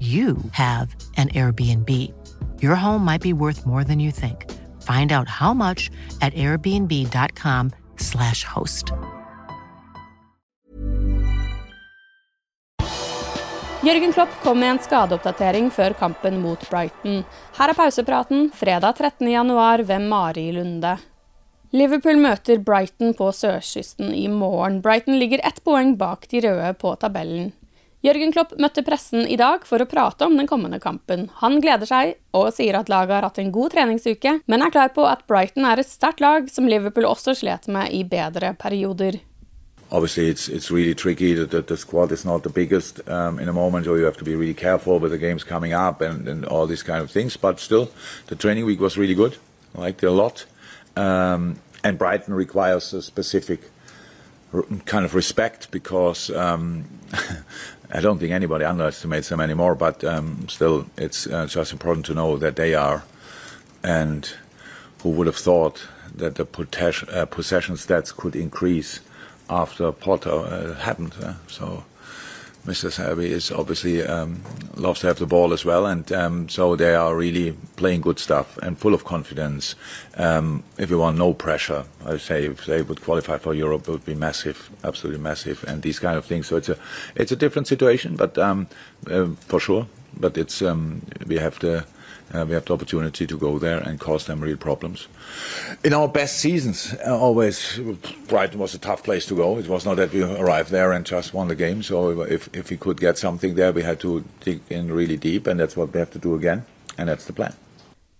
you have an Airbnb. Your home might be worth more than you think. Find out how much at airbnb.com/slash host. Jørgen Klopp kom med en skadeoppdatering før kampen mot Brighton. Her er pausepraten fredag 13.1 ved Mari Lunde. Liverpool møter Brighton på sørkysten i morgen. Brighton ligger ett poeng bak de røde på tabellen. Jørgen Klopp møtte pressen i dag for å prate om den kommende kampen. Han gleder seg og sier at laget har hatt en god treningsuke, men er klar på at Brighton er et sterkt lag som Liverpool også slet med i bedre perioder. obviously it's it's really tricky the, the, squad is not the biggest um, in a moment, or you have to be really careful with the games coming up and, and all these kind of things. But still, the training week was really good. I liked it a lot. Um, and Brighton requires a specific kind of respect because um, I don't think anybody underestimates them anymore. But um, still, it's uh, just important to know that they are. And who would have thought that the uh, possession stats could increase? after Potter uh, happened. So Mr. Zerbi is obviously um, loves to have the ball as well, and um, so they are really playing good stuff and full of confidence. Um, if you want no pressure, I would say if they would qualify for Europe, it would be massive, absolutely massive, and these kind of things. So it's a it's a different situation, but um, uh, for sure. But it's um, we have the uh, we have the opportunity to go there and cause them real problems. In our best seasons, uh, always Brighton was a tough place to go. It was not that we arrived there and just won the game. So if if we could get something there, we had to dig in really deep, and that's what we have to do again, and that's the plan.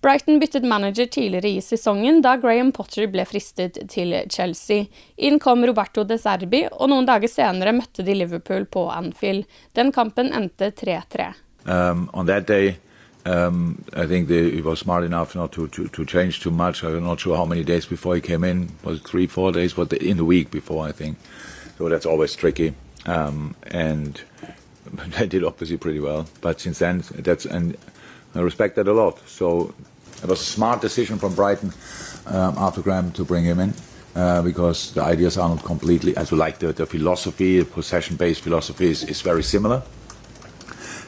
Brighton byttet manager tidligere i sesongen da Graham Potter ble fristet til Chelsea. Inn kom Roberto De Serbi, og noen dager senere møtte de Liverpool på Anfield. Den kampen endte 3-3. Um, on that day, um, I think they, he was smart enough not to, to, to, change too much. I'm not sure how many days before he came in. Was three, four days? But in the week before, I think. So that's always tricky. Um, and they did obviously pretty well. But since then, that's and I respect that a lot. So it was a smart decision from Brighton um, after Graham to bring him in. Uh, because the ideas are not completely, as we like the, the philosophy, the possession-based philosophy is, is very similar.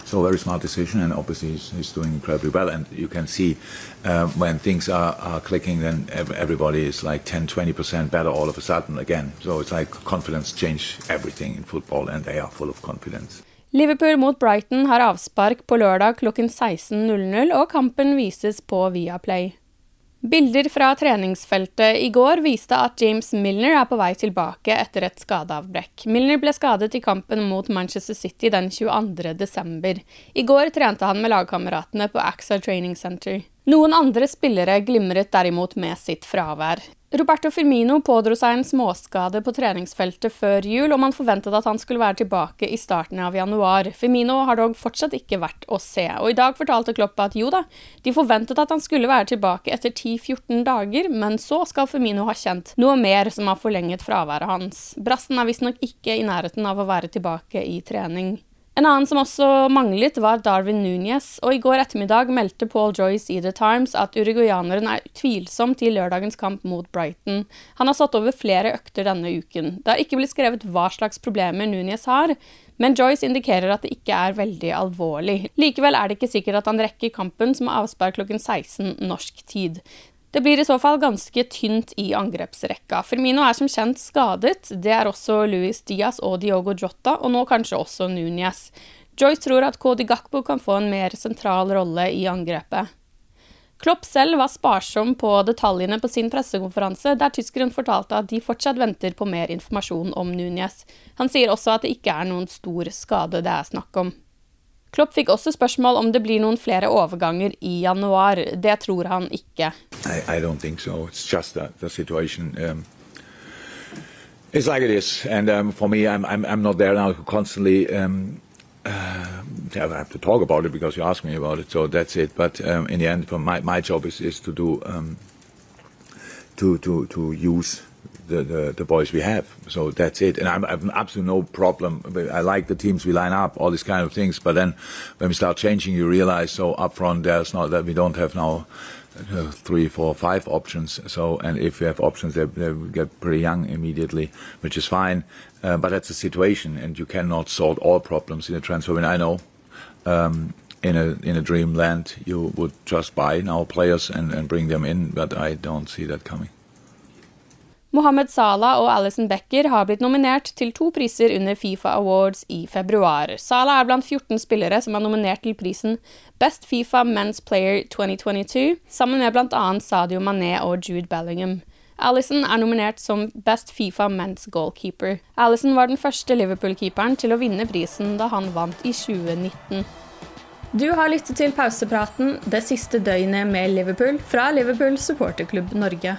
So very smart decision, and obviously he's, he's doing incredibly well. And you can see uh, when things are, are clicking, then everybody is like 10, 20% better all of a sudden again. So it's like confidence change everything in football, and they are full of confidence. Liverpool mot Brighton har avspark på lørdag klokken 16.00, og kampen vises på Viaplay. Bilder fra treningsfeltet i går viste at James Milner er på vei tilbake etter et skadeavbrekk. Milner ble skadet i kampen mot Manchester City den 22. desember. I går trente han med lagkameratene på AXA Training Center. Noen andre spillere glimret derimot med sitt fravær. Roberto Firmino pådro seg en småskade på treningsfeltet før jul, og man forventet at han skulle være tilbake i starten av januar. Firmino har dog fortsatt ikke vært å se, og i dag fortalte Klopp at jo da, de forventet at han skulle være tilbake etter 10-14 dager, men så skal Firmino ha kjent noe mer som har forlenget fraværet hans. Brassen er visstnok ikke i nærheten av å være tilbake i trening. En annen som også manglet, var Darwin Núñez, og i går ettermiddag meldte Paul Joyce i The Times at uruguayaneren er tvilsom til lørdagens kamp mot Brighton. Han har satt over flere økter denne uken. Det har ikke blitt skrevet hva slags problemer Núñez har, men Joyce indikerer at det ikke er veldig alvorlig. Likevel er det ikke sikkert at han rekker kampen, som er avspark klokken 16 norsk tid. Det blir i så fall ganske tynt i angrepsrekka. Firmino er som kjent skadet. Det er også Luis Diaz og Diogo Jota, og nå kanskje også Núñez. Joyce tror at Cody Gakbo kan få en mer sentral rolle i angrepet. Klopp selv var sparsom på detaljene på sin pressekonferanse, der tyskeren fortalte at de fortsatt venter på mer informasjon om Núñez. Han sier også at det ikke er noen stor skade det er snakk om. Klopp fikk også spørsmål om det blir noen flere overganger i januar. Det tror han ikke. I, I so. That. Um, like and um, me, I'm, I'm I'm not there now constantly. Um, uh, I have to talk about it because you asked me about it, so that's it. But um, in the end, my, my job is, is to do um, to to to use the, the, the, boys we have. So that's it. And I'm, I have absolutely no problem. I like the teams we line up, all these kind of things. But then when we start changing, you realize so up front there's not that we don't have now uh, three, four, five options. So and if we have options, they, they get pretty young immediately, which is fine. Uh, but that's a situation, and you cannot solve all problems in a transfer. I know. Um, in a in a dreamland, you would just buy now players and, and bring them in, but I don't see that coming. Mohammed Salah og Alison Becker har blitt nominert til to priser under Fifa Awards i februar. Salah er blant 14 spillere som er nominert til prisen Best Fifa Men's Player 2022, sammen med bl.a. Sadio Mané og Jude Bellingham. Alison er nominert som Best Fifa Men's Goalkeeper. Alison var den første Liverpool-keeperen til å vinne prisen da han vant i 2019. Du har lyttet til pausepraten det siste døgnet med Liverpool fra Liverpool supporterklubb Norge.